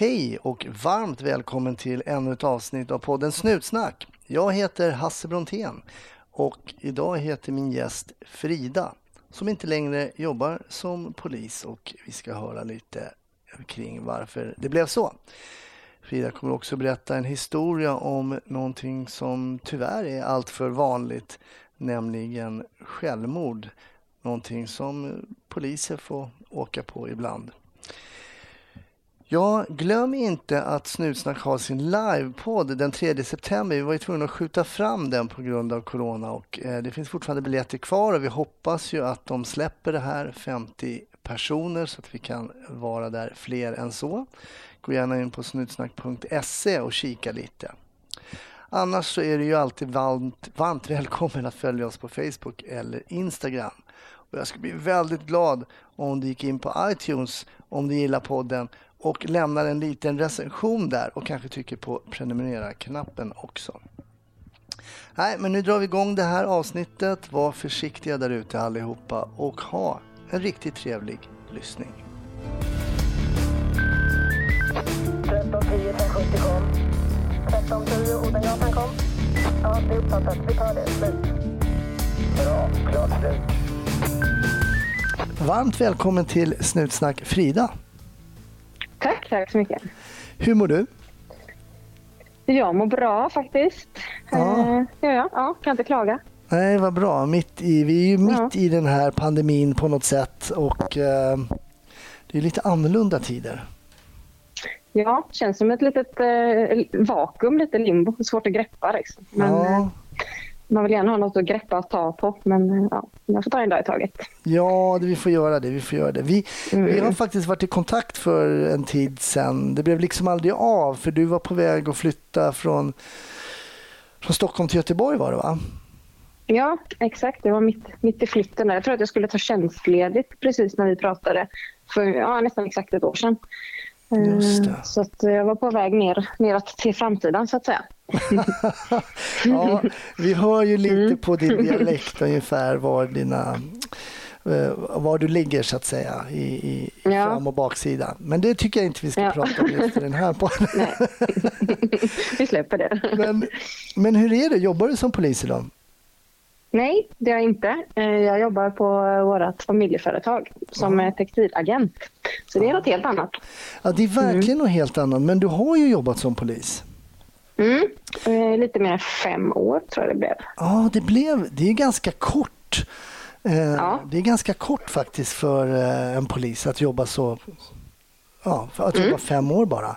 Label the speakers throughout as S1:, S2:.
S1: Hej och varmt välkommen till ännu ett avsnitt av podden Snutsnack. Jag heter Hasse Brontén och idag heter min gäst Frida som inte längre jobbar som polis och vi ska höra lite kring varför det blev så. Frida kommer också berätta en historia om någonting som tyvärr är alltför vanligt, nämligen självmord. Någonting som poliser får åka på ibland. Ja, glöm inte att Snutsnack har sin livepodd den 3 september. Vi var ju tvungna att skjuta fram den på grund av corona och eh, det finns fortfarande biljetter kvar och vi hoppas ju att de släpper det här 50 personer så att vi kan vara där fler än så. Gå gärna in på snutsnack.se och kika lite. Annars så är du ju alltid varmt, varmt välkommen att följa oss på Facebook eller Instagram. Och jag skulle bli väldigt glad om du gick in på iTunes om du gillar podden och lämnar en liten recension där och kanske trycker på prenumerera-knappen också. Nej, men nu drar vi igång det här avsnittet. Var försiktiga där ute allihopa och ha en riktigt trevlig lyssning. 1310 1070 kom. 1310 Odengatan kom. Ja, det är uppfattat. Vi tar det. Slut. Bra. Klart slut. Varmt välkommen till Snutsnack Frida.
S2: Tack, så mycket.
S1: Hur mår du?
S2: Jag mår bra faktiskt. Ja. Uh, ja, ja, ja, kan inte klaga.
S1: Nej, vad bra. Mitt i, vi är ju mitt ja. i den här pandemin på något sätt och uh, det är lite annorlunda tider.
S2: Ja, det känns som ett litet uh, vakuum, lite limbo. Svårt att greppa. Liksom. Men, ja man vill gärna ha något att greppa och ta på men ja, jag får ta en dag i taget.
S1: Ja, vi får göra det. Vi, får göra det. Vi, mm. vi har faktiskt varit i kontakt för en tid sedan. Det blev liksom aldrig av för du var på väg att flytta från, från Stockholm till Göteborg var det va?
S2: Ja, exakt. Det var mitt, mitt i flytten. Jag tror att jag skulle ta tjänstledigt precis när vi pratade för ja, nästan exakt ett år sedan. Eh, så att jag var på väg ner, neråt till framtiden så att säga.
S1: ja, vi hör ju lite mm. på din dialekt ungefär var dina eh, var du ligger så att säga i, i ja. fram och baksida. Men det tycker jag inte vi ska ja. prata om just i den här podden.
S2: vi släpper det.
S1: men, men hur är det, jobbar du som polis idag?
S2: Nej, det gör jag inte. Eh, jag jobbar på vårt familjeföretag som ja. textilagent. Så det är något helt annat.
S1: Ja, det är verkligen mm. något helt annat. Men du har ju jobbat som polis.
S2: Mm. Eh, lite mer än fem år tror jag det blev.
S1: Ja, det blev. Det är ganska kort. Eh, ja. Det är ganska kort faktiskt för en polis att jobba så. Ja, att jobba mm. fem år bara.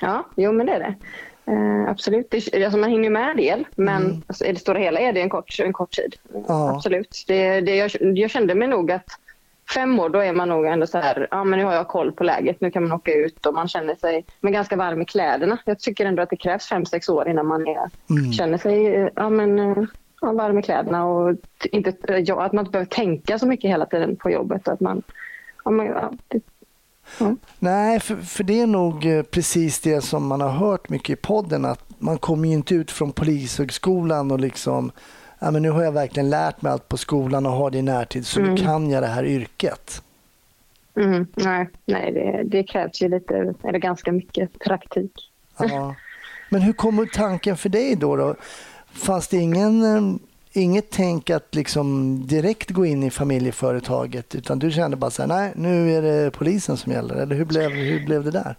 S2: Ja, jo men det är det. Uh, absolut. Det, alltså man hinner med en del, men mm. alltså, i det stora hela är det en kort, en kort tid. Ja. Absolut. Det, det, jag, jag, kände mig nog att fem år, då är man nog ändå så här, ja men nu har jag koll på läget, nu kan man åka ut och man känner sig men ganska varm i kläderna. Jag tycker ändå att det krävs fem, sex år innan man är, mm. känner sig ja, men, ja, varm i kläderna och inte, ja, att man inte behöver tänka så mycket hela tiden på jobbet. Att man, ja, man, ja, det,
S1: Mm. Nej, för, för det är nog eh, precis det som man har hört mycket i podden att man kommer ju inte ut från polishögskolan och liksom ja, men nu har jag verkligen lärt mig allt på skolan och har det i närtid så mm. nu kan jag det här yrket.
S2: Mm. Nej, nej det, det krävs ju lite, eller ganska mycket praktik.
S1: Ja. Men hur kommer tanken för dig då? då? Fanns det ingen eh, inget tänk att liksom direkt gå in i familjeföretaget utan du kände bara så här, nej nu är det polisen som gäller eller hur blev, hur blev det där?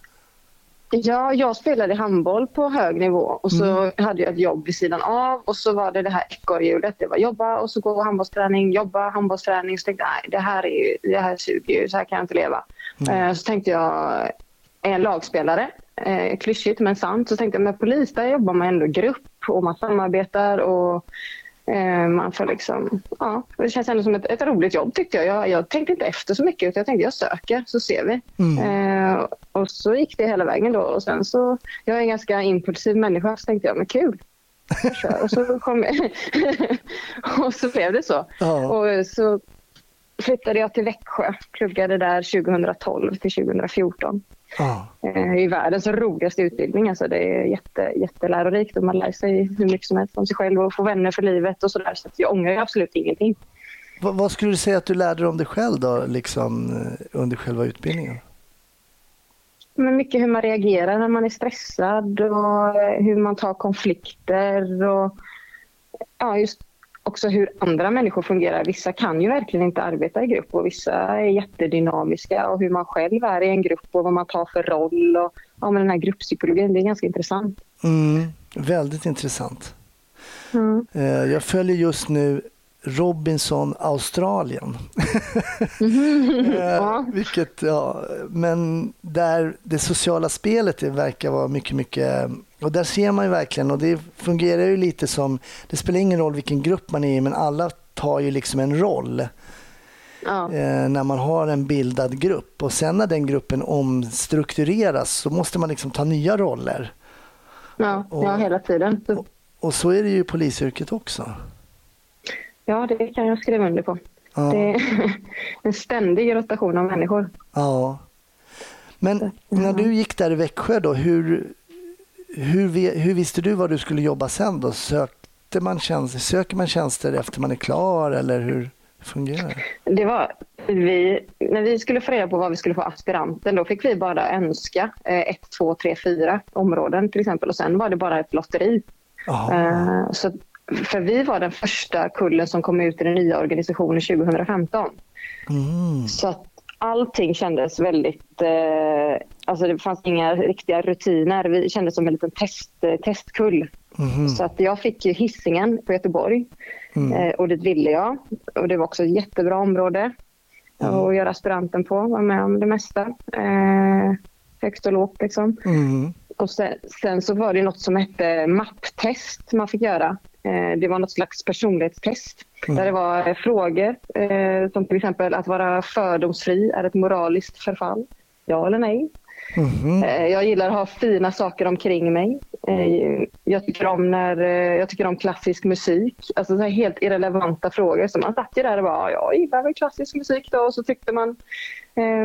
S2: Ja, jag spelade handboll på hög nivå och så mm. hade jag ett jobb vid sidan av och så var det det här ekorrhjulet. Det var jobba och så gå handbollsträning, jobba handbollsträning. Så tänkte jag, det här, är ju, det här suger ju, så här kan jag inte leva. Mm. Så tänkte jag, är en lagspelare, eh, klyschigt men sant, så tänkte jag med polis där jobbar man ändå grupp och man samarbetar och Eh, man får liksom, ja, det känns ändå som ett, ett roligt jobb tyckte jag. jag. jag. tänkte inte efter så mycket utan jag tänkte jag söker så ser vi. Mm. Eh, och så gick det hela vägen då och sen så, jag är en ganska impulsiv människa så tänkte jag men kul. och så kom och så blev det så. Ja. Och så flyttade jag till Växjö, pluggade där 2012 till 2014. Ah. I världens roligaste utbildning. Alltså det är jätte, jättelärorikt och man lär sig hur mycket som helst om sig själv och får vänner för livet och sådär. Så jag ångrar absolut ingenting.
S1: Vad, vad, skulle du säga att du lärde dig om dig själv då, liksom, eh, under själva utbildningen?
S2: men mycket hur man reagerar när man är stressad och hur man tar konflikter och ja, just också hur andra människor fungerar. Vissa kan ju verkligen inte arbeta i grupp och vissa är jättedynamiska och hur man själv är i en grupp och vad man tar för roll. Och, ja, men den här grupppsykologin, det är ganska intressant.
S1: Mm, väldigt intressant. Mm. Jag följer just nu Robinson Australien. Mm. ja. Vilket, ja, men där det sociala spelet verkar vara mycket, mycket... Och där ser man ju verkligen, och det fungerar ju lite som... Det spelar ingen roll vilken grupp man är i, men alla tar ju liksom en roll. Ja. Eh, när man har en bildad grupp. Och sen när den gruppen omstruktureras så måste man liksom ta nya roller.
S2: Ja, och, ja hela tiden.
S1: Och, och så är det ju i polisyrket också.
S2: Ja, det kan jag skriva under på. Ja. Det är en ständig rotation av människor.
S1: Ja. Men när du gick där i Växjö, då, hur, hur, hur visste du vad du skulle jobba sen? Då? Sökte man tjänster, söker man tjänster efter man är klar eller hur fungerar
S2: det? det var, vi, när vi skulle få reda på vad vi skulle få aspiranten då fick vi bara önska eh, ett, två, tre, fyra områden till exempel och sen var det bara ett lotteri. Uh, så för vi var den första kullen som kom ut i den nya organisationen 2015. Mm. Så att allting kändes väldigt... Eh, alltså det fanns inga riktiga rutiner. Vi kändes som en liten test, eh, testkull. Mm. Så att jag fick ju hissingen på Göteborg mm. eh, och dit ville jag. Och det var också ett jättebra område mm. att göra aspiranten på. Var med om det mesta. Eh, högt och lågt liksom. Mm. Och sen, sen, så var det något som hette mapptest man fick göra. Eh, det var något slags personlighetstest mm. där det var eh, frågor eh, som till exempel att vara fördomsfri är ett moraliskt förfall. Ja eller nej? Mm. Jag gillar att ha fina saker omkring mig. Jag tycker om, när, jag tycker om klassisk musik. Alltså så helt irrelevanta frågor. Så man satt ju där och bara, jag gillar väl klassisk musik då. Och så tyckte man...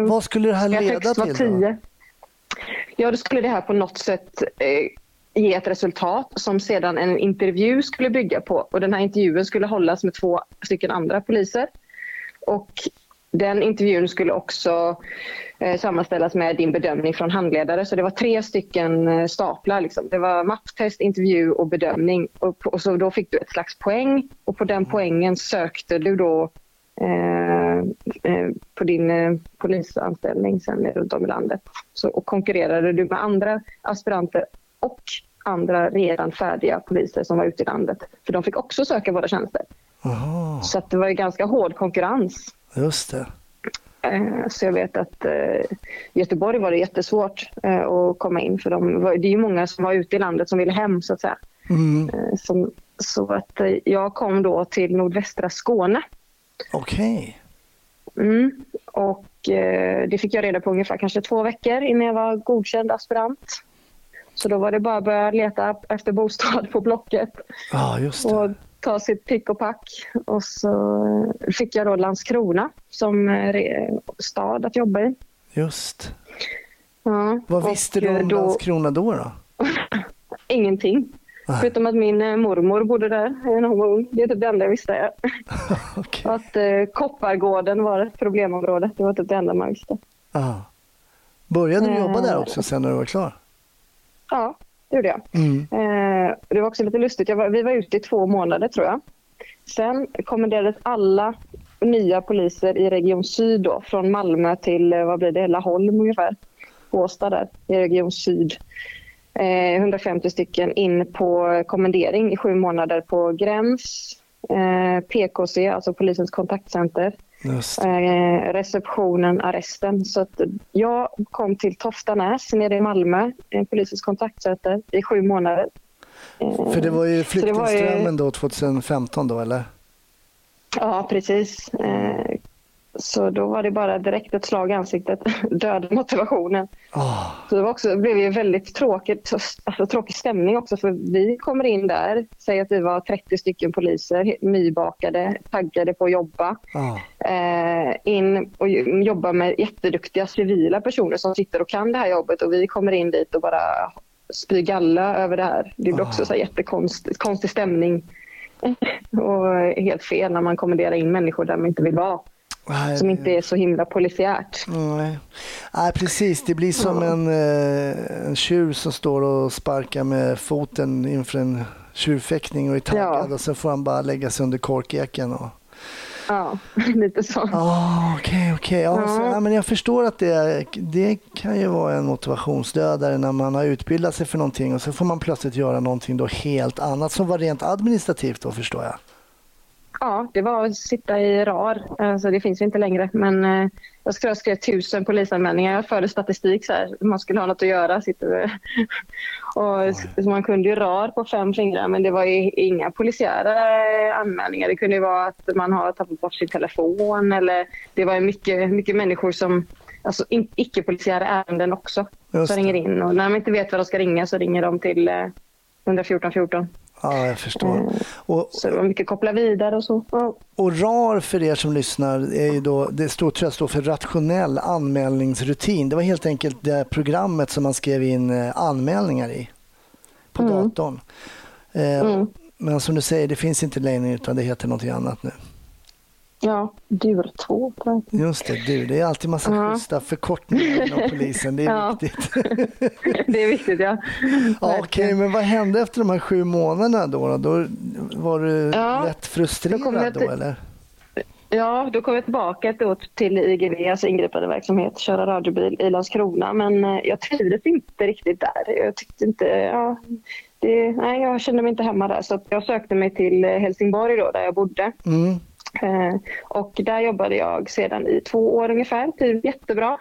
S1: Vad skulle det här leda till? Då?
S2: Ja, då skulle det här på något sätt ge ett resultat som sedan en intervju skulle bygga på. Och den här intervjun skulle hållas med två stycken andra poliser. Och den intervjun skulle också eh, sammanställas med din bedömning från handledare. Så det var tre stycken eh, staplar. Liksom. Det var mapptest, intervju och bedömning. Och, och, så då fick du ett slags poäng och på den poängen sökte du då eh, eh på din eh, polisanställning sen runt om i landet. Så, och konkurrerade du med andra aspiranter och andra redan färdiga poliser som var ute i landet. För de fick också söka våra tjänster. Aha. Så det var ju ganska hård konkurrens.
S1: Just det.
S2: Eh, så jag vet att i eh, Göteborg var det jättesvårt eh, att komma in för de det är ju många som var ute i landet som ville hem så att säga. Mm. Så, så att jag kom då till nordvästra Skåne.
S1: Okej.
S2: Okay. Mm, och det fick jag reda på ungefär kanske två veckor innan jag var godkänd aspirant. Så då var det bara att börja leta efter bostad på Blocket.
S1: Ja, det.
S2: Och ta sitt pick och pack. Och så fick jag då Landskrona som stad att jobba i.
S1: Just. Ja, Vad visste du om då... Landskrona då? då?
S2: Ingenting. Nej. Förutom att min eh, mormor bodde där när hon var ung. Det är typ det enda jag visste. okay. Att eh, Koppargården var ett problemområde. Det var typ det enda man visste.
S1: Aha. Började du jobba där eh. också sen när du var klar?
S2: Ja, det gjorde jag. Mm. Eh, det var också lite lustigt. Var, vi var ute i två månader tror jag. Sen kommenderades alla nya poliser i Region Syd då, från Malmö till eh, vad blir det, Laholm ungefär. Båstad där i Region Syd. Eh, 150 stycken in på kommendering i sju månader på Gräns, eh, PKC, alltså polisens kontaktcenter, Eh, receptionen, arresten. Så att jag kom till Toftanäs nere i Malmö, polisens kontaktsäte, i sju månader.
S1: Eh, För det var ju flyktingströmmen då 2015 då eller?
S2: Ja, precis. Eh, så då var det bara direkt ett slag i ansiktet, död motivationen. Oh. Så det, var också, det blev ju väldigt tråkigt, alltså, tråkig stämning också för vi kommer in där, säger att vi var 30 stycken poliser, nybakade, taggade på att jobba. Oh. Eh, in och jobba med jätteduktiga civila personer som sitter och kan det här jobbet och vi kommer in dit och bara spyr galla över det här. Det blir också oh. så jättekonstig stämning och helt fel när man kommenderar in människor där man inte vill vara. Nej, som inte är så himla polisiärt.
S1: Nej, nej precis. Det blir som en, eh, en tjur som står och sparkar med foten inför en tjurfäktning och är taggad ja. och så får han bara lägga sig under korkeken. Och...
S2: Ja, lite så.
S1: Okej, oh, okej. Okay, okay. ja, ja. jag förstår att det, det kan ju vara en motivationsdödare när man har utbildat sig för någonting och så får man plötsligt göra någonting då helt annat som var rent administrativt då förstår jag.
S2: Ja, det var att sitta i RAR. Alltså, det finns ju inte längre. Men eh, jag skrev, jag skrev tusen polisanmälningar. Jag förde statistik så här. Man skulle ha något att göra. Sitter och, man kunde ju RAR på fem fingrar men det var inga polisiära anmälningar. Det kunde vara att man har tappat bort sin telefon eller det var mycket, mycket människor som Alltså icke-polisiära ärenden också som ringer in. Och när de inte vet vad de ska ringa så ringer de till eh, 114 14.
S1: Ja, jag förstår. Mm.
S2: Och, så det var mycket koppla vidare och så. Ja.
S1: Och RAR för er som lyssnar, är ju då, det står, tror jag står för rationell anmälningsrutin. Det var helt enkelt det programmet som man skrev in eh, anmälningar i på mm. datorn. Eh, mm. Men som du säger, det finns inte längre utan det heter någonting annat nu.
S2: Ja, DUR 2
S1: Just det, DUR. Det är alltid massa ja. schyssta förkortningar inom polisen. Det är ja. viktigt.
S2: det är viktigt, ja.
S1: ja Okej, okay, men vad hände efter de här sju månaderna då? Då var du ja. lätt frustrerad då, då eller?
S2: Ja, då kom jag tillbaka då till IGV, alltså ingripande verksamhet, köra radiobil i Landskrona. Men eh, jag trivdes inte riktigt där. Jag tyckte inte... Ja, det, nej, jag kände mig inte hemma där. Så jag sökte mig till Helsingborg då, där jag bodde. Mm. Eh, och där jobbade jag sedan i två år ungefär, typ jättebra.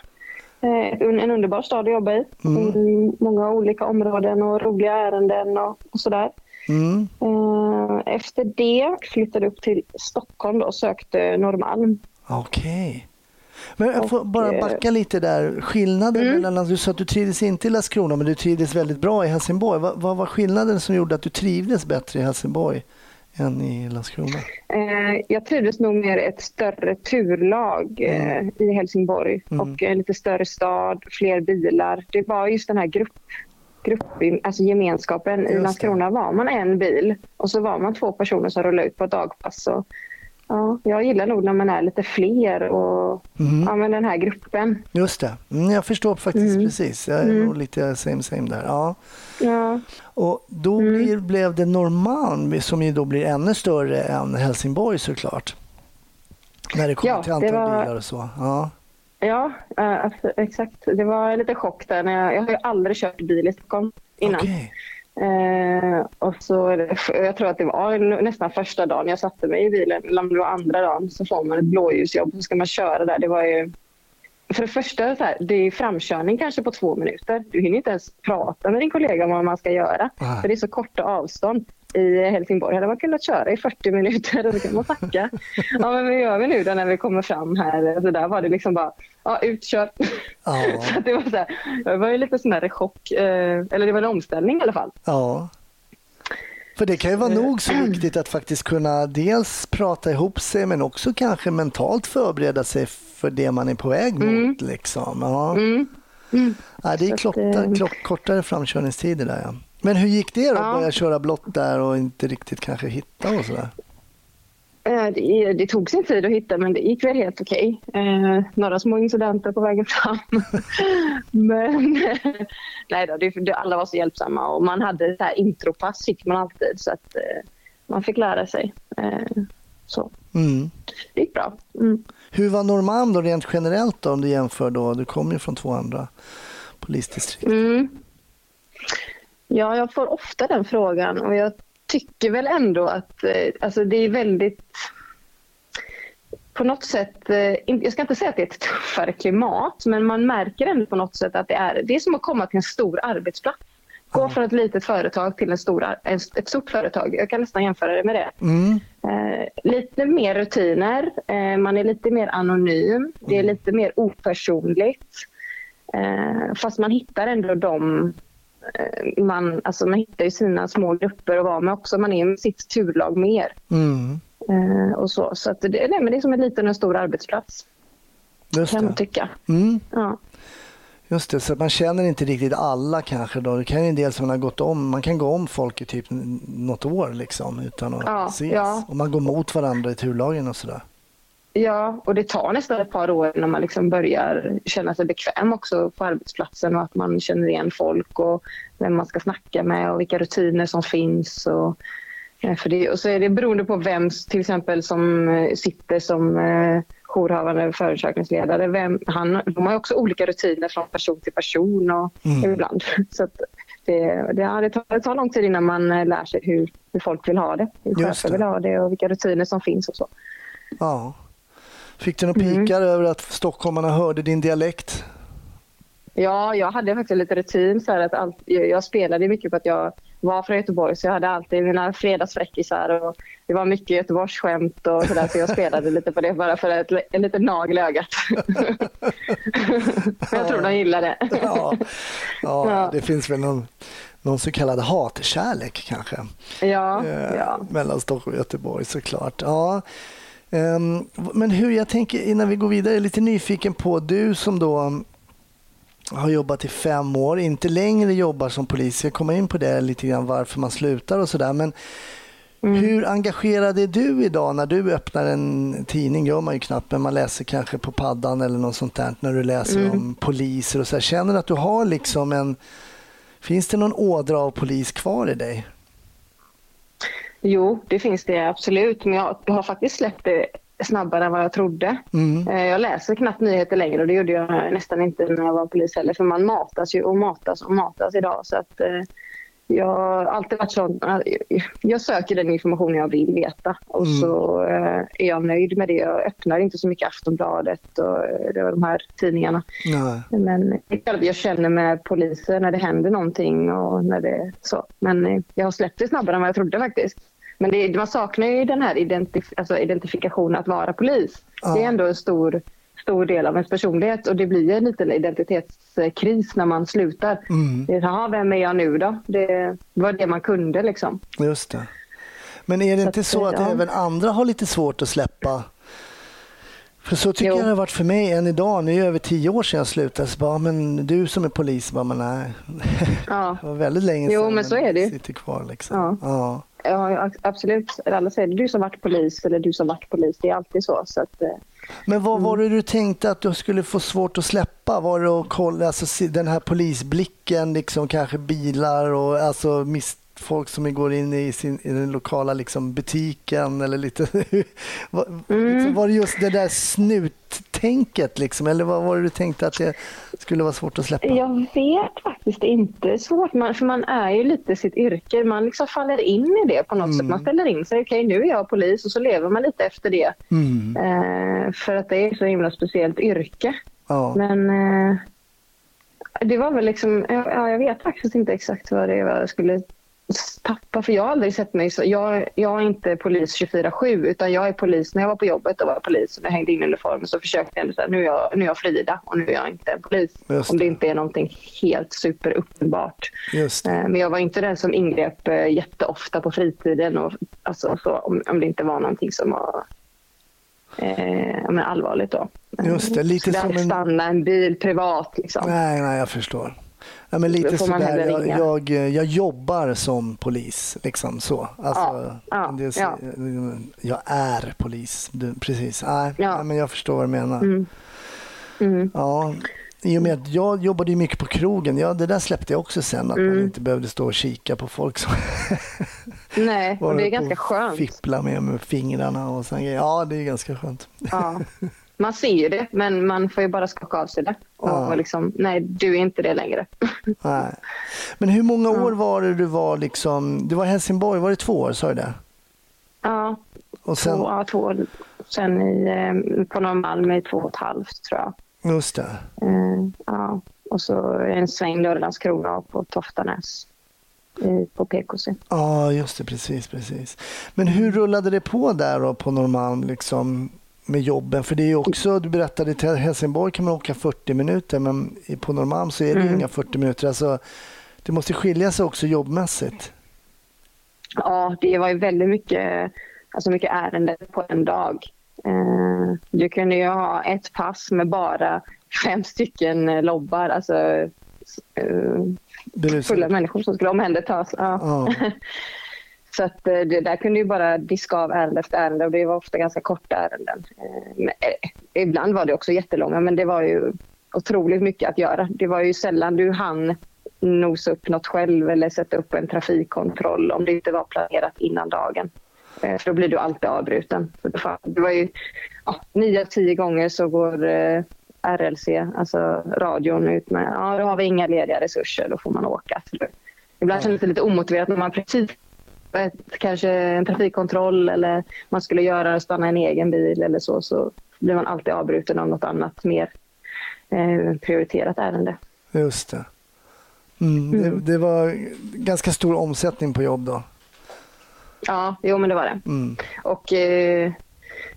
S2: Eh, en underbar stad att jobba i. Mm. Många olika områden och roliga ärenden och, och sådär. Mm. Eh, efter det flyttade jag upp till Stockholm och sökte Norrmalm.
S1: Okej. Okay. Men jag får bara backa lite där. Skillnaden mm. mellan, du sa att du trivdes inte i Landskrona men du trivdes väldigt bra i Helsingborg. Vad, vad var skillnaden som gjorde att du trivdes bättre i Helsingborg än i Landskrona?
S2: Eh, jag trivdes nog mer ett större turlag eh, mm. i Helsingborg mm. och en lite större stad, fler bilar. Det var just den här grupp, grupp alltså gemenskapen. Just I Landskrona var man en bil och så var man två personer som rullade ut på dagpass. Och Ja, jag gillar nog när man är lite fler och mm. ja, men den här gruppen.
S1: Just det, mm, jag förstår faktiskt mm. precis. Jag är mm. nog lite same same där. Ja. ja. Och då mm. blir, blev det Norrmalm som ju då blir ännu större än Helsingborg såklart. När det kommer ja, till antal var... bilar och så. Ja.
S2: Ja, alltså, exakt. Det var en liten chock där. När jag, jag har ju aldrig kört bil i Stockholm innan. Okay. Eh, och så, jag tror att det var nästan första dagen jag satte mig i bilen, eller om det var andra dagen, så får man ett blåljusjobb och så ska man köra där. Det var ju, för det första, så här, det är framkörning kanske på två minuter. Du hinner inte ens prata med din kollega om vad man ska göra. Ah. För det är så korta avstånd i Helsingborg hade man kunnat köra i 40 minuter och så kan man tacka. ja, men vad gör vi nu då när vi kommer fram här? Så där var det liksom bara, ja, utkör. Ja. så det, var så här, det var ju lite sån här chock, eh, eller det var en omställning i alla fall.
S1: Ja. För det kan ju vara nog så viktigt att faktiskt kunna dels prata ihop sig men också kanske mentalt förbereda sig för det man är på väg mot. Mm. Liksom. Ja. Mm. Mm. Ja, det är klotta, klock, kortare framkörningstider där. Ja. Men hur gick det då? Ja. Börja köra blått där och inte riktigt kanske hitta och sådär?
S2: Eh, det, det, tog sin tid att hitta men det gick väl helt okej. Eh, några små incidenter på vägen fram. men nej då, det, alla var så hjälpsamma och man hade så här intropass fick man alltid så att eh, man fick lära sig. Eh, så. Mm. Det gick bra. Mm.
S1: Hur var Norrmalm då rent generellt då, om du jämför då? Du kommer ju från två andra polisdistrikt. Mm.
S2: Ja, jag får ofta den frågan och jag tycker väl ändå att eh, alltså det är väldigt på något sätt, eh, jag ska inte säga att det är ett tuffare klimat, men man märker ändå på något sätt att det är, det är som att komma till en stor arbetsplats. Gå från ett litet företag till en stor, ett stort företag. Jag kan nästan jämföra det med det. Mm. Eh, lite mer rutiner, eh, man är lite mer anonym, det är mm. lite mer opersonligt. Eh, fast man hittar ändå de man, alltså man hittar ju sina små grupper att vara med också. Man är med sitt turlag mer. Mm. Eh, och så så att det, nej, men det är som en liten och stor arbetsplats. Just kan det. man tycka. Mm. Ja.
S1: Just det, så man känner inte riktigt alla kanske då. Det kan ju en del som man har gått om. Man kan gå om folk i typ något år liksom utan att ja, ses. Ja. Och man går mot varandra i turlagen och sådär.
S2: Ja, och det tar nästan ett par år när man liksom börjar känna sig bekväm också på arbetsplatsen och att man känner igen folk och vem man ska snacka med och vilka rutiner som finns. Och, för det, och så är det beroende på vem till exempel som eh, sitter som eh, jourhavande förundersökningsledare. Vem, han, de har också olika rutiner från person till person och mm. ibland. Så att det, det, ja, det, tar, det tar lång tid innan man eh, lär sig hur, hur folk vill ha det. Hur chefer vill ha det och vilka rutiner som finns och så.
S1: Ja. Fick du några pikar mm. över att stockholmarna hörde din dialekt?
S2: Ja, jag hade faktiskt lite rutin. Så att allt, jag spelade mycket på att jag var från Göteborg så jag hade alltid mina fredagsfräckisar och det var mycket Göteborgsskämt och sådär så jag spelade lite på det bara för ett, en liten nagel i ögat. jag tror de gillade det.
S1: ja. Ja, ja, det finns väl någon, någon så kallad hatkärlek kanske.
S2: Ja, eh, ja.
S1: Mellan Stockholm och Göteborg såklart. Ja. Um, men hur, jag tänker innan vi går vidare, jag är lite nyfiken på du som då har jobbat i fem år, inte längre jobbar som polis. Jag kommer in på det lite grann varför man slutar och sådär. Men mm. hur engagerad är du idag när du öppnar en tidning? gör man ju knappt, men man läser kanske på paddan eller något sånt där när du läser mm. om poliser och så. Här. Känner du att du har liksom en... Finns det någon ådra av polis kvar i dig?
S2: Jo, det finns det absolut. Men jag har faktiskt släppt det snabbare än vad jag trodde. Mm. Eh, jag läser knappt nyheter längre och det gjorde jag nästan inte när jag var polis heller. För man matas ju och matas och matas idag. Så att, eh, jag har alltid varit sån. Jag söker den information jag vill veta och mm. så eh, är jag nöjd med det. Jag öppnar inte så mycket Aftonbladet och de här tidningarna. Nej. Men jag känner med poliser när det händer någonting och när det så. Men jag har släppt det snabbare än vad jag trodde faktiskt. Men det, man saknar ju den här identif alltså identifikationen att vara polis. Ja. Det är ändå en stor, stor del av ens personlighet och det blir en liten identitetskris när man slutar. Mm. Jaha, vem är jag nu då? Det var det man kunde liksom.
S1: Just det. Men är det så inte så att ja. även andra har lite svårt att släppa för så tycker jo. jag det har varit för mig än idag. Nu är det över tio år sedan jag slutade. Så bara, men du som är polis, bara, men nej. Ja. det var väldigt länge sedan.
S2: Jo, men så är det
S1: sitter kvar liksom.
S2: Ja. ja. Ja, absolut. Alla säger du som varit polis eller du som varit polis. Det är alltid så. så att, eh,
S1: men vad var det du tänkte att du skulle få svårt att släppa? Var det att kolla alltså, den här polisblicken, liksom, kanske bilar och alltså, mis folk som går in i, sin, i den lokala liksom, butiken eller lite... var, mm. liksom, var det just det där snuttänket liksom, eller vad var det du tänkte att det skulle vara svårt att släppa?
S2: Jag vet faktiskt inte. Svårt, man, för man är ju lite sitt yrke. Man liksom faller in i det på något mm. sätt. Man ställer in sig. Okej, okay, nu är jag polis och så lever man lite efter det. Mm. Eh, för att det är så himla speciellt yrke. Ja. Men... Eh, det var väl liksom, ja, jag vet faktiskt inte exakt vad det var jag skulle tappa, för jag har aldrig sett mig så. Jag, jag är inte polis 24-7 utan jag är polis när jag var på jobbet och var polis och när jag hängde in uniformen så försökte jag säga nu är jag, nu är jag Frida och nu är jag inte en polis. Det. Om det inte är någonting helt superuppenbart. Eh, men jag var inte den som ingrep eh, jätteofta på fritiden och, alltså, så, om, om det inte var någonting som var eh, men allvarligt då.
S1: Just det, lite
S2: som en... stanna en bil privat liksom.
S1: Nej, nej, jag förstår. Ja, men lite sådär, jag, jag, jag, jobbar som polis. Liksom så. Alltså, ja, ja, det, ja. Jag är polis, precis. Nej, ja. men jag förstår vad du menar. Mm. Mm. Ja, I och med att jag jobbade mycket på krogen, ja, det där släppte jag också sen. Att mm. man inte behövde stå och kika på folk som
S2: Nej, och det är ganska skönt.
S1: Fippla med, med fingrarna och sen Ja, det är ganska skönt.
S2: Ja. man ser ju det, men man får ju bara skaka av sig det. Och ja. liksom, nej, du är inte det längre.
S1: nej. Men hur många år var det du var liksom, du var i Helsingborg, var det två år, sa du det?
S2: Ja, och sen... två, ja, två år. Sen i, eh, på Norrmalm i två och ett halvt tror jag.
S1: Just det.
S2: Uh, ja, och så en sväng Lördagskrona på Toftanäs på PKC.
S1: Ja, just det. Precis, precis. Men hur rullade det på där då på Norrmalm? Liksom? Med jobben. För det är också, du berättade till Helsingborg kan man åka 40 minuter men på Norrmalm så är det mm. inga 40 minuter. Alltså, det måste skilja sig också jobbmässigt.
S2: Ja, det var ju väldigt mycket, alltså mycket ärenden på en dag. Eh, du kunde ju ha ett pass med bara fem stycken lobbar, alltså eh, fulla människor som skulle omhändertas. Ja. ja. Så att eh, det där kunde ju bara diska av ärende efter ärende och det var ofta ganska korta ärenden. Eh, men, eh, ibland var det också jättelånga men det var ju otroligt mycket att göra. Det var ju sällan du hann nosa upp något själv eller sätta upp en trafikkontroll om det inte var planerat innan dagen. För då blir du alltid avbruten. det var ju ja, nio tio gånger så går RLC, alltså radion, ut med ja, då har vi inga lediga resurser, då får man åka. Ibland kändes det lite omotiverat när man precis ett, kanske en trafikkontroll eller man skulle göra stanna en egen bil eller så, så blir man alltid avbruten av något annat mer eh, prioriterat ärende.
S1: Just det. Mm, mm. Det, det, var ganska stor omsättning på jobb då?
S2: Ja, jo men det var det. Mm. Och eh,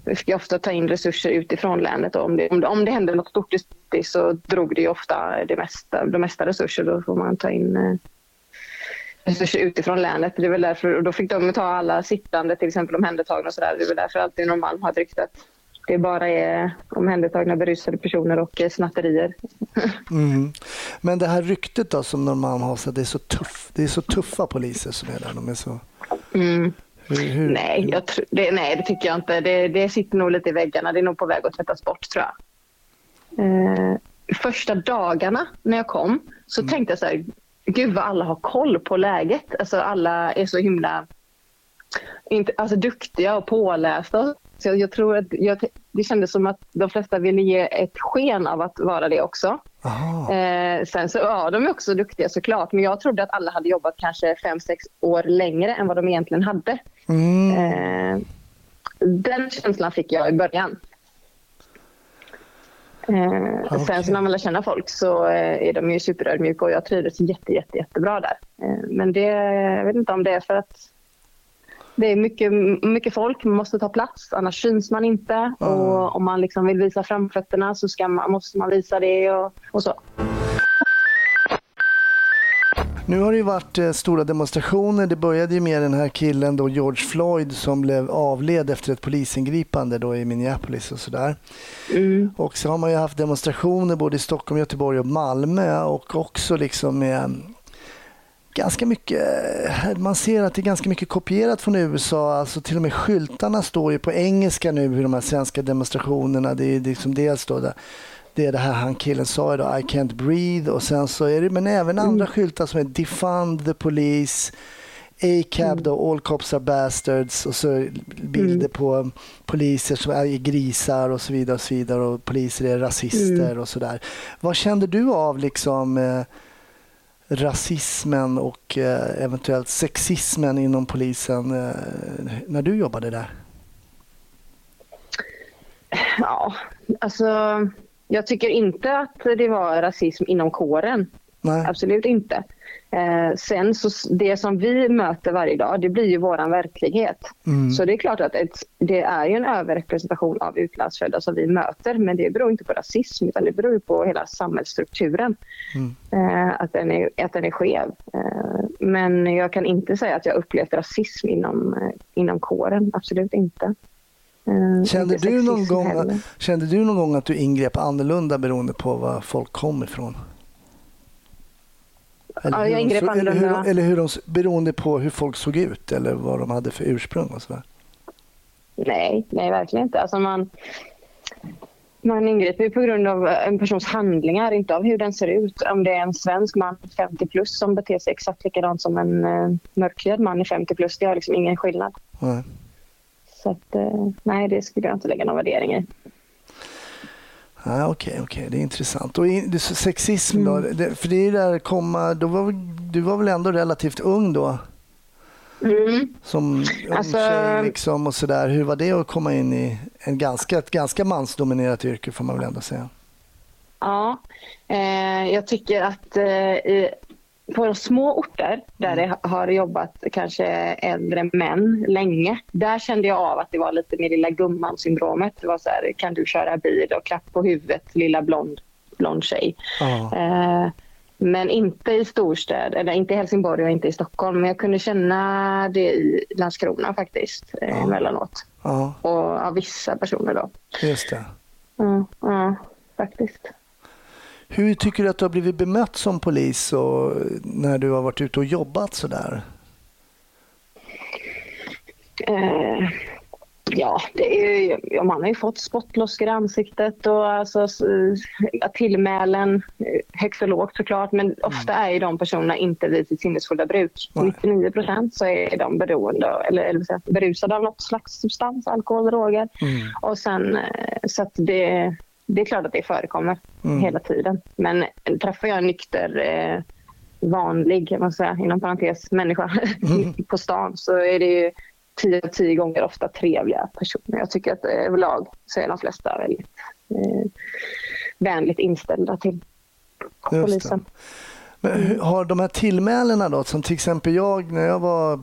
S2: vi fick ofta ta in resurser utifrån länet. Om, det, om, det, om det hände något stort i så drog det ofta det mesta, de mesta resurser. Då får man ta in eh, resurser utifrån länet. Det är väl därför, och då fick de ta alla sittande, till exempel omhändertagna och sådär. Det är väl därför alltid Norrmalm har ett rykte att det bara är omhändertagna berusade personer och eh, snatterier.
S1: Mm. Men det här ryktet då som Norrmalm har, så det är så tuff, det är så tuffa poliser som är där. De är så...
S2: Mm. Hur, hur, nej, jag tr- det, nej, det tycker jag inte. Det, det sitter nog lite i väggarna. Det är nog på väg att tvättas bort, tror jag. Eh, första dagarna när jag kom så mm. tänkte jag så här, gud vad alla har koll på läget. Alltså alla är så himla inte, alltså, duktiga och pålästa. Så jag, tror att jag, det kändes som att de flesta ville ge ett sken av att vara det också. Eh, sen så, ja, de är också duktiga såklart, men jag trodde att alla hade jobbat kanske fem sex år längre än vad de egentligen hade. Mm. Eh, den känslan fick jag i början. Eh, okay. Sen så när man lär känna folk så eh, är de ju superödmjuka och jag trivdes jätte, jätte, jättebra där. Eh, men det, jag vet inte om det är för att det är mycket, mycket folk, man måste ta plats, annars syns man inte. Mm. Och om man liksom vill visa framfötterna så ska man, måste man visa det och, och så.
S1: Nu har det ju varit eh, stora demonstrationer. Det började ju med den här killen då, George Floyd som blev avled efter ett polisingripande då i Minneapolis och sådär. Mm. Och så har man ju haft demonstrationer både i Stockholm, Göteborg och Malmö och också liksom med ganska mycket, man ser att det är ganska mycket kopierat från USA. Alltså till och med skyltarna står ju på engelska nu i de här svenska demonstrationerna. Det är liksom dels då det, det är det här han killen sa idag, I can't breathe och sen så är det, men även andra mm. skyltar som är defund the police, A-cab mm. då, all cops are bastards och så bilder mm. på poliser som är grisar och så vidare och så vidare och poliser är rasister mm. och sådär. Vad kände du av liksom eh, rasismen och eh, eventuellt sexismen inom polisen eh, när du jobbade där?
S2: Ja, alltså jag tycker inte att det var rasism inom kåren. Nej. Absolut inte. Eh, sen så det som vi möter varje dag, det blir ju våran verklighet. Mm. Så det är klart att ett, det är ju en överrepresentation av utlandsfödda som vi möter, men det beror inte på rasism utan det beror på hela samhällsstrukturen. Mm. Eh, att, den är, att den är skev. Eh, men jag kan inte säga att jag upplevt rasism inom, eh, inom kåren, absolut inte.
S1: Eh, kände du, någon gång, kände du någon gång att du ingrep annorlunda beroende på var folk kom ifrån?
S2: Eller ja, jag ingrep de, annorlunda.
S1: Eller hur, eller hur de, beroende på hur folk såg ut eller vad de hade för ursprung och sådär?
S2: Nej, nej verkligen inte. Alltså man, man ingriper på grund av en persons handlingar, inte av hur den ser ut. Om det är en svensk man 50 plus som beter sig exakt likadant som en uh, mörkhyad man i 50 plus, det har liksom ingen skillnad. Nej. Så att, uh, nej, det skulle jag inte lägga någon värdering i.
S1: Okej, ah, okej, okay, okay, det är intressant. Och in, sexism då? Mm. Det, för det är där komma, då var, du var väl ändå relativt ung då? Mm. Som ung alltså, tjej liksom och sådär. Hur var det att komma in i en ganska, ett ganska mansdominerat yrke får man väl ändå säga?
S2: Ja, eh, jag tycker att eh, på små orter där mm. det har jobbat kanske äldre män länge, där kände jag av att det var lite mer lilla gumman-syndromet. Det var så här, kan du köra bil och klapp på huvudet, lilla blond, blond tjej. Oh. Eh, men inte i storstäder, eller inte i Helsingborg och inte i Stockholm. Men jag kunde känna det i Landskrona faktiskt, eh, oh. emellanåt. Oh. Och av vissa personer då.
S1: Just det.
S2: Ja, ja faktiskt.
S1: Hur tycker du att du har blivit bemött som polis och när du har varit ute och jobbat sådär?
S2: Eh, ja, det är ju, man har ju fått spottloskor i ansiktet och alltså, tillmälen högt och lågt såklart. Men ofta är ju de personerna inte vid sitt sinnesfulla bruk. Nej. 99 procent så är de beroende eller, eller berusade av något slags substans, alkohol, droger. Mm. Och sen, eh, så att det, det är klart att det förekommer mm. hela tiden. Men träffar jag en nykter eh, vanlig, man säga, inom parentes, människa mm. på stan så är det ju tio tio gånger ofta trevliga personer. Jag tycker att överlag så är de flesta väldigt eh, vänligt inställda till polisen.
S1: Men har de här tillmälena då, som till exempel jag när jag var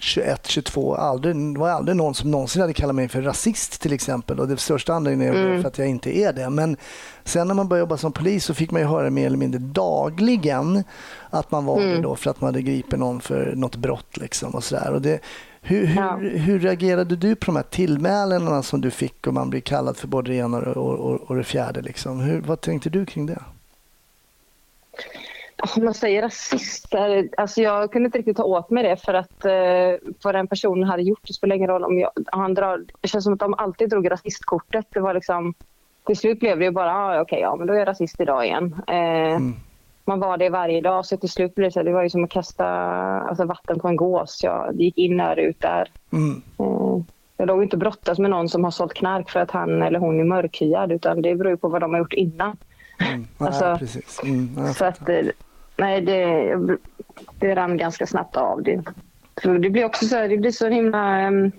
S1: 21, 22, aldrig, det var aldrig någon som någonsin hade kallat mig för rasist till exempel. Och det största anledningen är mm. för att jag inte är det. Men sen när man började jobba som polis så fick man ju höra mer eller mindre dagligen att man var mm. det då för att man hade gripit någon för något brott. Liksom och så och det, hur, hur, ja. hur, reagerade du på de här tillmälena som du fick och man blir kallad för både det ena och, och, och det fjärde? Liksom? Hur, vad tänkte du kring det?
S2: Om man säger rasister, alltså jag kunde inte riktigt ta åt mig det för att eh, vad den personen hade gjort, det spelar ingen roll om jag, han drar, det känns som att de alltid drog rasistkortet. Det var liksom, till slut blev det ju bara, ah, okej, okay, ja men då är jag rasist idag igen. Eh, mm man var det varje dag. Så till slut blev det, så, det var ju som att kasta alltså, vatten på en gås. Jag, det gick in och ut där. Mm. Eh, jag låg inte brottas med någon som har sålt knark för att han eller hon är mörkhyad utan det beror på vad de har gjort innan. Mm. alltså, ja, precis. Mm, så att, nej, det, det rann ganska snabbt av. Det, det blir också så, det blir så himla... Ehm,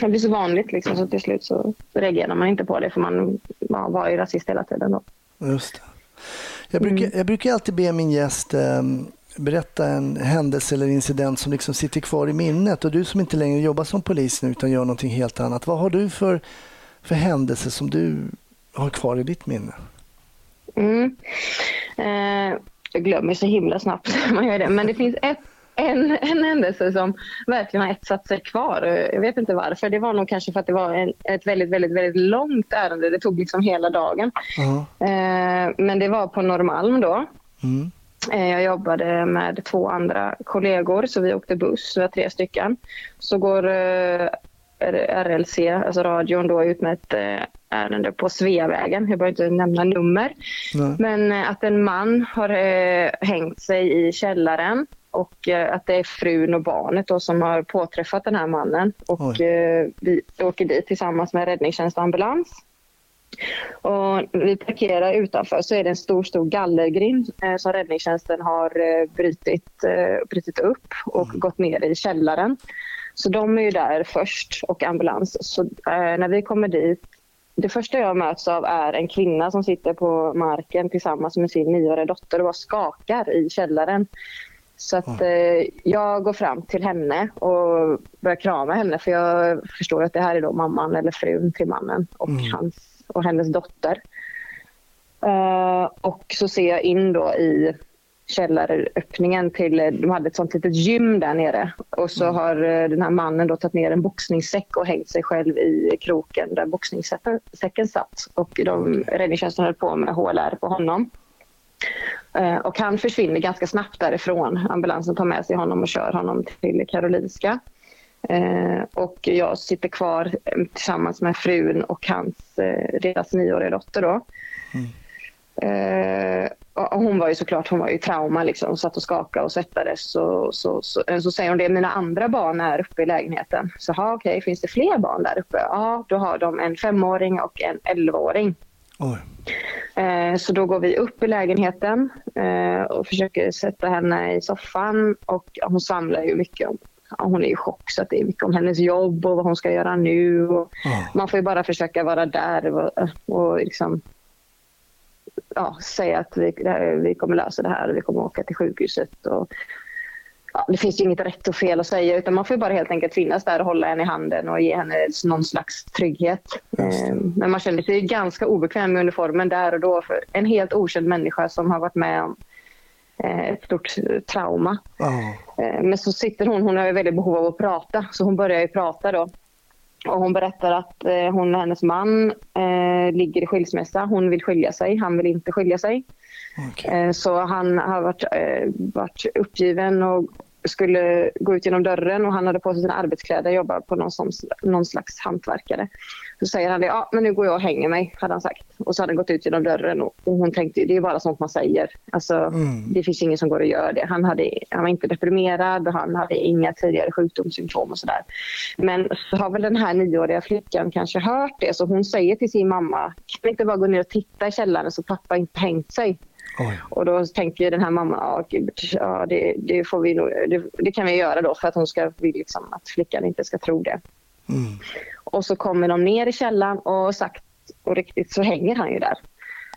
S2: det blir så vanligt liksom, så till slut så reagerar man inte på det för man, man var ju rasist hela tiden då.
S1: Just det. Jag brukar, mm. jag brukar alltid be min gäst eh, berätta en händelse eller incident som liksom sitter kvar i minnet. Och du som inte längre jobbar som polis nu utan gör någonting helt annat. Vad har du för, för händelse som du har kvar i ditt minne?
S2: Mm. Eh, jag glömmer så himla snabbt man gör det. Men det finns ett en, en händelse som verkligen har etsat sig kvar. Jag vet inte varför. Det var nog kanske för att det var en, ett väldigt, väldigt, väldigt långt ärende. Det tog liksom hela dagen. Uh -huh. eh, men det var på Norrmalm då. Mm. Eh, jag jobbade med två andra kollegor, så vi åkte buss. Vi var tre stycken. Så går eh, RLC, alltså radion, då ut med ett eh, ärende på Sveavägen. Jag behöver inte nämna nummer. Nej. Men eh, att en man har eh, hängt sig i källaren och att det är frun och barnet då som har påträffat den här mannen. Och eh, vi åker dit tillsammans med räddningstjänst och ambulans. Och vi parkerar utanför så är det en stor, stor gallergrind eh, som räddningstjänsten har eh, brutit, eh, brutit upp och mm. gått ner i källaren. Så de är ju där först och ambulans. Så eh, när vi kommer dit det första jag möts av är en kvinna som sitter på marken tillsammans med sin nioåriga dotter och bara skakar i källaren. Så att, eh, jag går fram till henne och börjar krama henne för jag förstår att det här är då mamman eller frun till mannen och, mm. hans, och hennes dotter. Uh, och så ser jag in då i källaröppningen till, de hade ett sånt litet gym där nere och så mm. har uh, den här mannen då tagit ner en boxningssäck och hängt sig själv i kroken där boxningssäcken satt och de, räddningstjänsten höll på med HLR på honom. Eh, och han försvinner ganska snabbt därifrån. Ambulansen tar med sig honom och kör honom till Karolinska. Eh, och jag sitter kvar eh, tillsammans med frun och hans, deras nioåriga dotter. Då. Mm. Hon var ju såklart hon var i trauma, liksom, satt och skakade och svettades. Så, så, så, så, säger hon det, mina andra barn är uppe i lägenheten. Så okej, okay, finns det fler barn där uppe? Ja, då har de en femåring och en elvaåring. Eh, så då går vi upp i lägenheten eh, och försöker sätta henne i soffan och hon samlar ju mycket om hon är i chock så det är mycket om hennes jobb och vad hon ska göra nu. Och oh. Man får ju bara försöka vara där och, och liksom, ja, säga att vi, vi kommer lösa det här och vi kommer åka till sjukhuset. Och, ja, det finns ju inget rätt och fel att säga utan man får bara helt enkelt finnas där och hålla henne i handen och ge henne någon slags trygghet. Eh, men man känner sig ganska obekväm med uniformen där och då för en helt okänd människa som har varit med om eh, ett stort trauma. Oh. Men så sitter hon, hon har ju väldigt behov av att prata så hon börjar ju prata då. Och hon berättar att hon och hennes man eh, ligger i skilsmässa. Hon vill skilja sig, han vill inte skilja sig. Okay. Så han har varit, varit uppgiven och skulle gå ut genom dörren och han hade på sig sina arbetskläder och jobbade på någon, som, någon slags hantverkare. Så säger han det, ja men nu går jag och hänger mig, hade han sagt. Och så hade han gått ut genom dörren och, och hon tänkte, det är bara sånt man säger. Alltså, mm. Det finns ingen som går och gör det. Han, hade, han var inte deprimerad och han hade inga tidigare sjukdomssymptom och sådär. Men så har väl den här nioåriga flickan kanske hört det, så hon säger till sin mamma, kan inte bara gå ner och titta i källaren så pappa inte hängt sig. Oj. Och då tänker den här mamman, ja, ja det, det, får vi det, det, kan vi göra då för att hon ska, liksom, att flickan inte ska tro det. Mm. Och så kommer de ner i källaren och sagt och riktigt så hänger han ju där.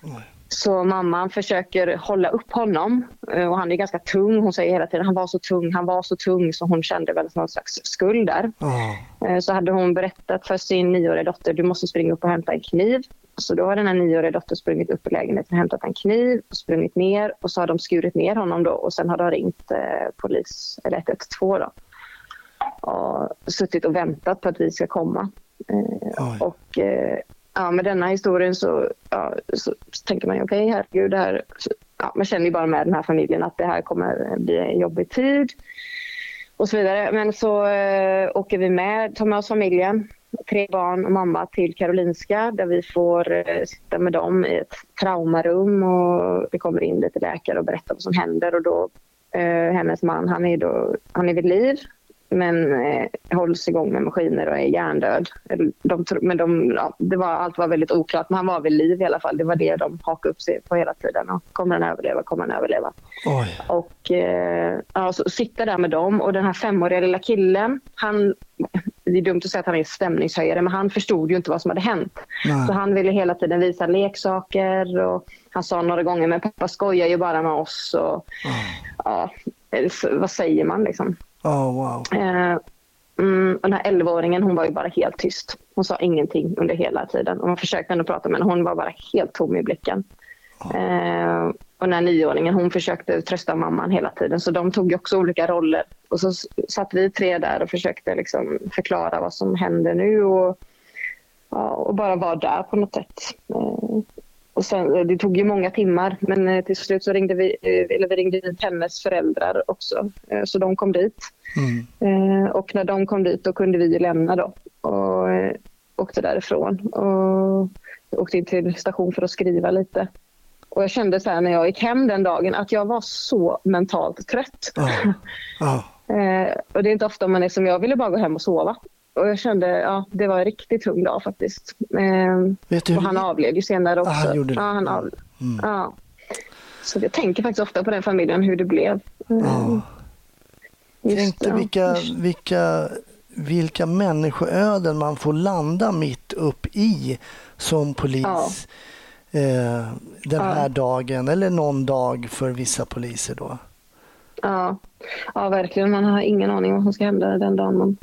S2: Oj. Så mamman försöker hålla upp honom eh, och han är ganska tung. Hon säger hela tiden han var så tung, han var så tung så hon kände väl någon slags skuld där. Oh. Så hade hon berättat för sin nioåriga dotter du måste springa upp och hämta en kniv. Så då har den här nioåriga dottern sprungit upp i lägenheten och hämtat en kniv och sprungit ner och så har de skurit ner honom då och sen har de ringt eh, polis, eller 112 då. Och suttit och väntat på att vi ska komma. Eh, och eh, ja, med denna historien så, ja, så, tänker man okej, okay, herregud, det här, ja, man känner ju bara med den här familjen att det här kommer bli en jobbig tid och så vidare. Men så eh, åker vi med, tar med oss familjen tre barn och mamma till Karolinska där vi får eh, sitta med dem i ett traumarum och det kommer in lite läkare och berättar vad som händer och då eh, hennes man han är, då, han är vid liv men eh, hålls igång med maskiner och är hjärndöd. De, men de, ja, det var, allt var väldigt oklart, men han var vid liv i alla fall. Det var det de hakade upp sig på hela tiden. Och kommer han överleva? Kommer han överleva? Oj. Och eh, ja, sitta där med dem och den här femåriga lilla killen, han det är dumt att säga att han är stämningshöjare, men han förstod ju inte vad som hade hänt. Nej. Så han ville hela tiden visa leksaker och han sa några gånger, men pappa skojar ju bara med oss. Och, oh. ja, vad säger man liksom?
S1: Oh, wow.
S2: Eh, mm, den här 11-åringen hon var ju bara helt tyst. Hon sa ingenting under hela tiden. Och man försökte ändå prata med henne. Hon var bara helt tom i blicken. Eh, och den här nioåringen hon försökte trösta mamman hela tiden. Så de tog också olika roller. Och så satt vi tre där och försökte liksom förklara vad som händer nu. Och, ja, och bara vara där på något sätt. Eh, och sen, det tog ju många timmar men eh, till slut så ringde vi, eh, eller vi ringde dit hennes föräldrar också. Eh, så de kom dit. Mm. Och när de kom dit då kunde vi lämna då och åkte därifrån. Och åkte in till station för att skriva lite. Och jag kände så här när jag gick hem den dagen att jag var så mentalt trött. Oh. Oh. och det är inte ofta man är som jag, ville bara gå hem och sova. Och jag kände, ja, det var en riktigt tung dag faktiskt. Eh, och han avled ju senare också. Ah, han gjorde det. Ja, han av... Mm. ja. Så jag tänker faktiskt ofta på den familjen, hur det blev.
S1: Eh, Tänk dig vilka, vilka, vilka människoöden man får landa mitt upp i som polis. Ja. Eh, den här dagen eller någon dag för vissa poliser då.
S2: Ja. ja, verkligen. Man har ingen aning vad som ska hända den dagen man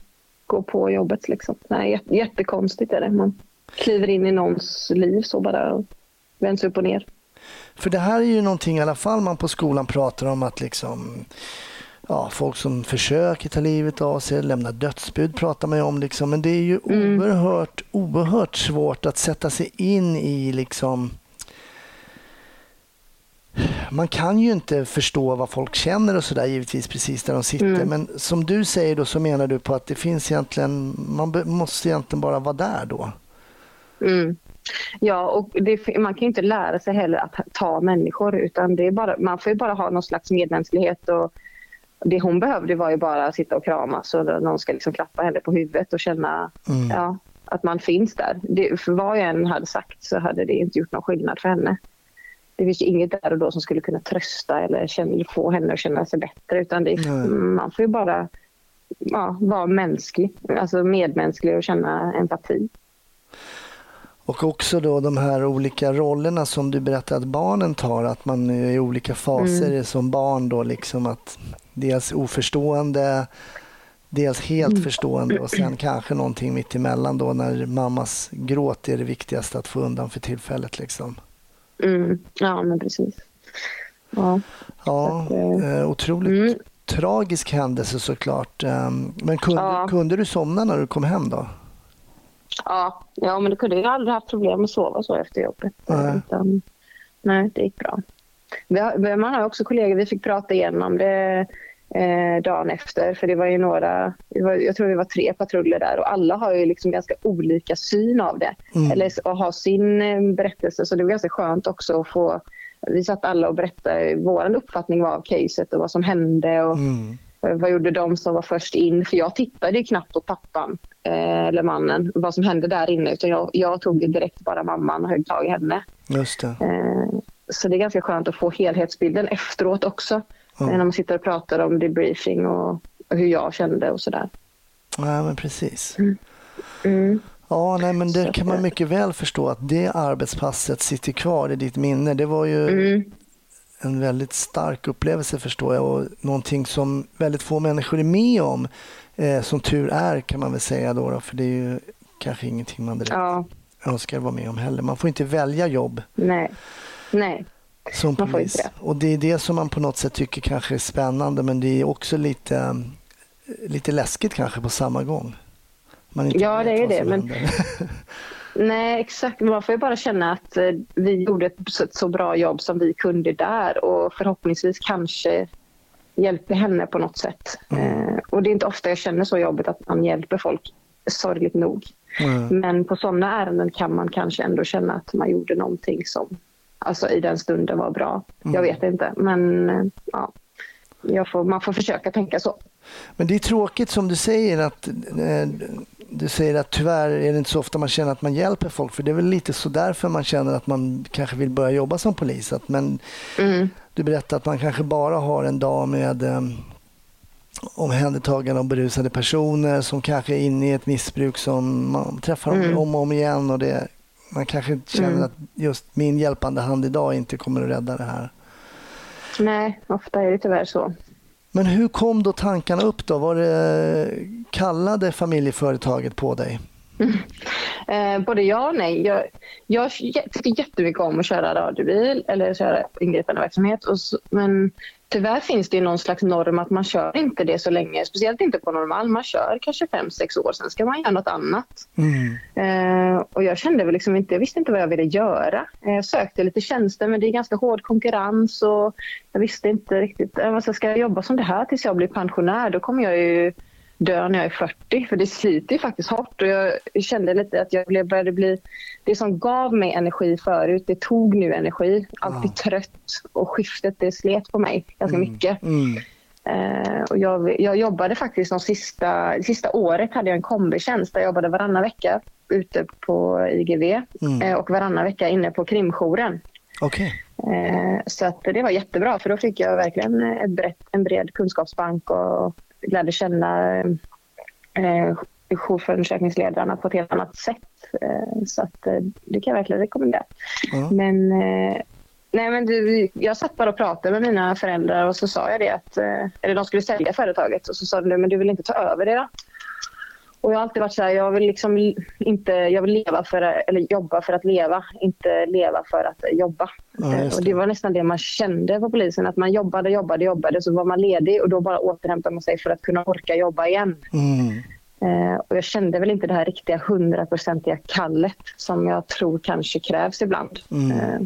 S2: gå på jobbet. Liksom. Nej, jättekonstigt är det. Man kliver in i någons liv så bara och vänds upp och ner.
S1: För det här är ju någonting i alla fall man på skolan pratar om att liksom ja, folk som försöker ta livet av sig, lämna dödsbud pratar man ju om. Liksom. Men det är ju mm. oerhört, oerhört svårt att sätta sig in i liksom man kan ju inte förstå vad folk känner och sådär givetvis precis där de sitter. Mm. Men som du säger då så menar du på att det finns egentligen, man måste egentligen bara vara där då.
S2: Mm. Ja, och det, man kan ju inte lära sig heller att ta människor utan det är bara, man får ju bara ha någon slags medmänsklighet och det hon behövde var ju bara sitta och kramas och någon ska liksom klappa henne på huvudet och känna mm. ja, att man finns där. Det, för vad jag än hade sagt så hade det inte gjort någon skillnad för henne det finns inget där och då som skulle kunna trösta eller känna, få henne att känna sig bättre. Utan det, man får ju bara ja, vara mänsklig, alltså medmänsklig och känna empati.
S1: Och också då de här olika rollerna som du berättade att barnen tar, att man är i olika faser mm. som barn då liksom att dels oförstående, dels helt mm. förstående och sen kanske någonting mitt emellan då när mammas gråt är det viktigaste att få undan för tillfället liksom.
S2: Mm. Ja, men precis.
S1: Ja, ja att, eh, eh, otroligt mm. tragisk händelse såklart. Ehm, men kunde, ja. kunde du somna när du kom hem då?
S2: Ja, ja men det kunde jag aldrig haft problem att sova så efter jobbet. Nej, Utan, nej det gick bra. Vi har, man har också kollegor, vi fick prata igenom det eh, dagen efter. För det var ju några, var, jag tror det var tre patruller där och alla har ju liksom ganska olika syn av det. Mm. Eller och har sin eh, berättelse så det var ganska skönt också att få vi satt alla och berättade vår uppfattning av caset och vad som hände. Och, mm. Vad gjorde de som var först in? För jag tittade knappt på pappan eh, eller mannen, vad som hände där inne. Utan jag, jag tog direkt bara mamman och högg tag i henne.
S1: Just det. Eh,
S2: så det är ganska skönt att få helhetsbilden efteråt också. Mm. När man sitter och pratar om debriefing och, och hur jag kände och sådär.
S1: Ja, men precis. Mm. Mm. Ja, nej, men det kan man mycket väl förstå att det arbetspasset sitter kvar i ditt minne. Det var ju mm. en väldigt stark upplevelse förstår jag och någonting som väldigt få människor är med om. Eh, som tur är kan man väl säga då, då för det är ju kanske ingenting man direkt ja. önskar vara med om heller. Man får inte välja jobb.
S2: Nej, nej.
S1: Som man polis. Det. Och det är det som man på något sätt tycker kanske är spännande men det är också lite, lite läskigt kanske på samma gång
S2: ja, det är det. Men... Nej, exakt. Man får ju bara känna att eh, vi gjorde ett så, så bra jobb som vi kunde där och förhoppningsvis kanske hjälpte henne på något sätt. Mm. Eh, och det är inte ofta jag känner så jobbigt att man hjälper folk, sorgligt nog. Mm. Men på sådana ärenden kan man kanske ändå känna att man gjorde någonting som alltså, i den stunden var bra. Mm. Jag vet inte, men eh, ja, får, man får försöka tänka så.
S1: Men det är tråkigt som du säger att eh, du säger att tyvärr är det inte så ofta man känner att man hjälper folk. För det är väl lite så därför man känner att man kanske vill börja jobba som polis. Att, men mm. Du berättade att man kanske bara har en dag med um, omhändertagande av berusade personer som kanske är inne i ett missbruk som man träffar mm. om och om igen. Och det, man kanske känner mm. att just min hjälpande hand idag inte kommer att rädda det här.
S2: Nej, ofta är det tyvärr så.
S1: Men hur kom då tankarna upp då? Var det kallade familjeföretaget på dig?
S2: Eh, både ja och nej. Jag, jag tycker jättemycket om att köra radiobil eller köra ingripande verksamhet. Och så, men tyvärr finns det någon slags norm att man kör inte det så länge. Speciellt inte på normal. Man kör kanske fem sex år, sen ska man göra något annat. Mm. Eh, och jag kände väl liksom inte, jag visste inte vad jag ville göra. Eh, jag sökte lite tjänster men det är ganska hård konkurrens och jag visste inte riktigt. Eh, alltså, ska jag jobba som det här tills jag blir pensionär då kommer jag ju dö när jag är 40 för det sliter ju faktiskt hårt och jag kände lite att jag började bli det som gav mig energi förut det tog nu energi. Alltid ja. trött och skiftet det slet på mig ganska mm. mycket. Mm. Uh, och jag, jag, jobbade faktiskt de sista, sista året hade jag en kombitjänst där jag jobbade varannan vecka ute på IGV mm. uh, och varannan vecka inne på krimjouren.
S1: Okay.
S2: Uh, så att det var jättebra för då fick jag verkligen ett brett, en bred kunskapsbank och lärde känna eh, jourförundersökningsledarna på ett helt annat sätt. Eh, så att, eh, det kan jag verkligen rekommendera. Mm. Men, eh, nej, men du, jag satt bara och pratade med mina föräldrar och så sa jag det att eh, eller de skulle sälja företaget och så sa de men du vill inte ta över det då? Och jag har alltid varit så här, jag vill liksom inte, jag vill leva för, eller jobba för att leva, inte leva för att jobba. Ja, det. Och det var nästan det man kände på polisen, att man jobbade, jobbade, jobbade, så var man ledig och då bara återhämtade man sig för att kunna orka jobba igen. Mm. Eh, och jag kände väl inte det här riktiga hundraprocentiga kallet som jag tror kanske krävs ibland. Mm. Eh,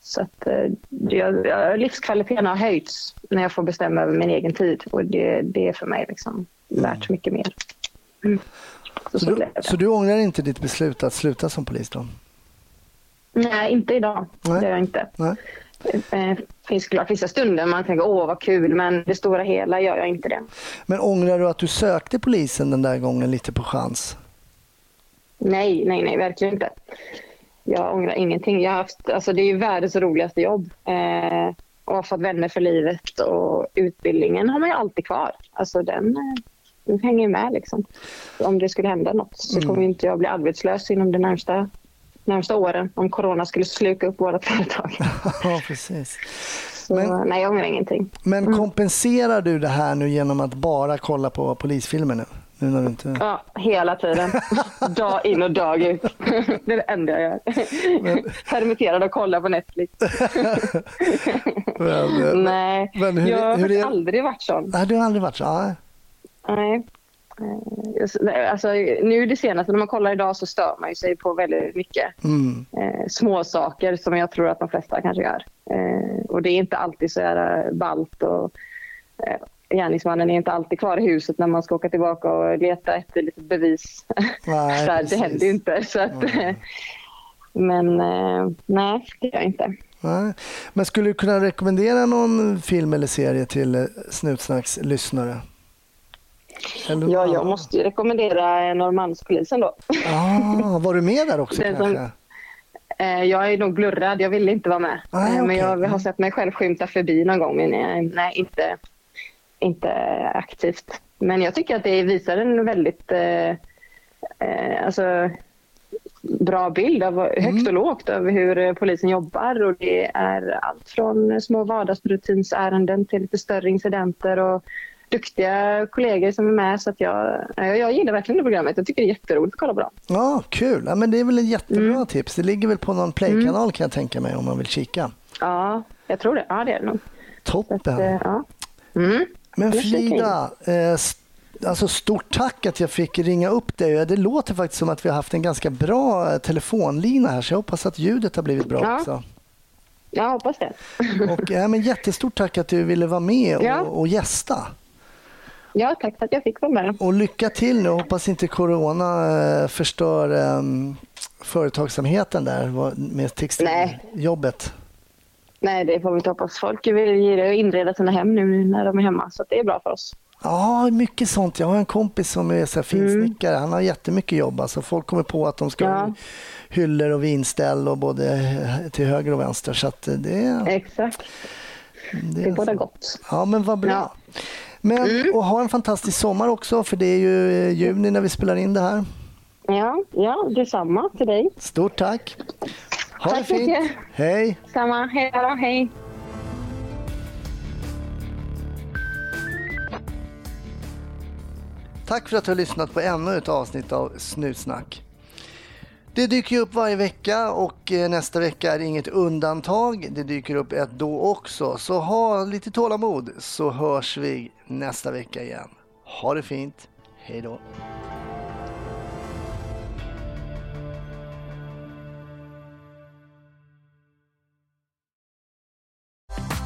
S2: så att eh, livskvaliteten har höjts när jag får bestämma över min egen tid och det, det är för mig liksom värt mycket mer. Mm.
S1: Så, så, du, så, du ångrar inte ditt beslut att sluta som polis då?
S2: Nej, inte idag. Nej. Det gör jag inte. Nej. Det eh, finns klart vissa stunder man tänker åh vad kul men det stora hela gör jag inte det.
S1: Men ångrar du att du sökte polisen den där gången lite på chans?
S2: Nej, nej, nej, verkligen inte. Jag ångrar ingenting. Jag har haft, alltså det är världens roligaste jobb. Eh, och har fått vänner för livet och utbildningen har man ju alltid kvar. Alltså den, eh, den hänger med liksom. Om det skulle hända något så mm. kommer inte jag bli arbetslös inom de närmsta, närmsta åren om corona skulle sluka upp vårt företag.
S1: ja, precis.
S2: Så, men, nej, jag ångrar ingenting.
S1: Men mm. kompenserar du det här nu genom att bara kolla på polisfilmer nu? nu när du inte...
S2: Ja, hela tiden. dag in och dag ut. det är det enda jag gör. Men... Permitterad och kollar på Netflix. men, Nej, men hur, jag har hur är... aldrig varit sån.
S1: Nej, du har aldrig varit så?
S2: Nej. Eh, alltså, nu det senaste, när man kollar idag så stör man sig på väldigt mycket mm. eh, små saker som jag tror att de flesta kanske gör. Eh, och det är inte alltid så här ballt och eh, gärningsmannen är inte alltid kvar i huset när man ska åka tillbaka och leta efter lite bevis.
S1: Nej,
S2: så det händer ju inte. Så att, mm. Men eh, nej, det gör jag inte.
S1: Nej. Men skulle du kunna rekommendera någon film eller serie till eh, Snutsnacks lyssnare?
S2: Ja, jag måste ju rekommendera Norrmalmspolisen då.
S1: Ah, var du med där också kanske? Som,
S2: eh, jag är nog blurrad, jag ville inte vara med. Ah, okay. Men jag har sett mig själv skymta förbi någon gång, men nej, inte, inte aktivt. Men jag tycker att det visar en väldigt eh, eh, alltså, bra bild av högt mm. och lågt över hur polisen jobbar. Och det är allt från små vardagsrutinsärenden till lite större incidenter och duktiga kollegor som är med. Så att jag, jag gillar verkligen det programmet. Jag tycker det är jätteroligt att kolla på dem.
S1: Ja, kul. Ja, men det är väl ett jättebra mm. tips. Det ligger väl på någon Play-kanal mm. kan jag tänka mig om man vill kika.
S2: Ja, jag tror det. Ja, det är det nog.
S1: Toppen. Att, eh, ja. mm. Men Frida, eh, alltså stort tack att jag fick ringa upp dig. Det låter faktiskt som att vi har haft en ganska bra eh, telefonlina här så jag hoppas att ljudet har blivit bra ja. också.
S2: Jag hoppas det.
S1: och, ja, men jättestort tack att du ville vara med och, ja. och gästa.
S2: Ja, tack för att jag fick vara med.
S1: Och lycka till nu. Hoppas inte corona eh, förstör um, företagsamheten där med textiljobbet.
S2: Nej. Nej, det får vi inte hoppas. Folk vill inreda sina hem nu när de är hemma, så det är bra för oss.
S1: Ja, mycket sånt. Jag har en kompis som är så finsnickare. Mm. Han har jättemycket jobb. Alltså folk kommer på att de ska ja. ha hyllor och vinställ och både till höger och vänster. Så det,
S2: Exakt. Det, det är båda gott.
S1: Ja, men vad bra. Ja. Men, mm. Och ha en fantastisk sommar också, för det är ju eh, juni när vi spelar in det här.
S2: Ja, ja detsamma till dig.
S1: Stort tack. Ha
S2: tack
S1: det fint. Mycket. Hej.
S2: Samma. Hej då. Hej.
S1: Tack för att du har lyssnat på ännu ett avsnitt av Snutsnack. Det dyker upp varje vecka och eh, nästa vecka är inget undantag. Det dyker upp ett då också. Så ha lite tålamod så hörs vi nästa vecka igen. Ha det fint. Hej då.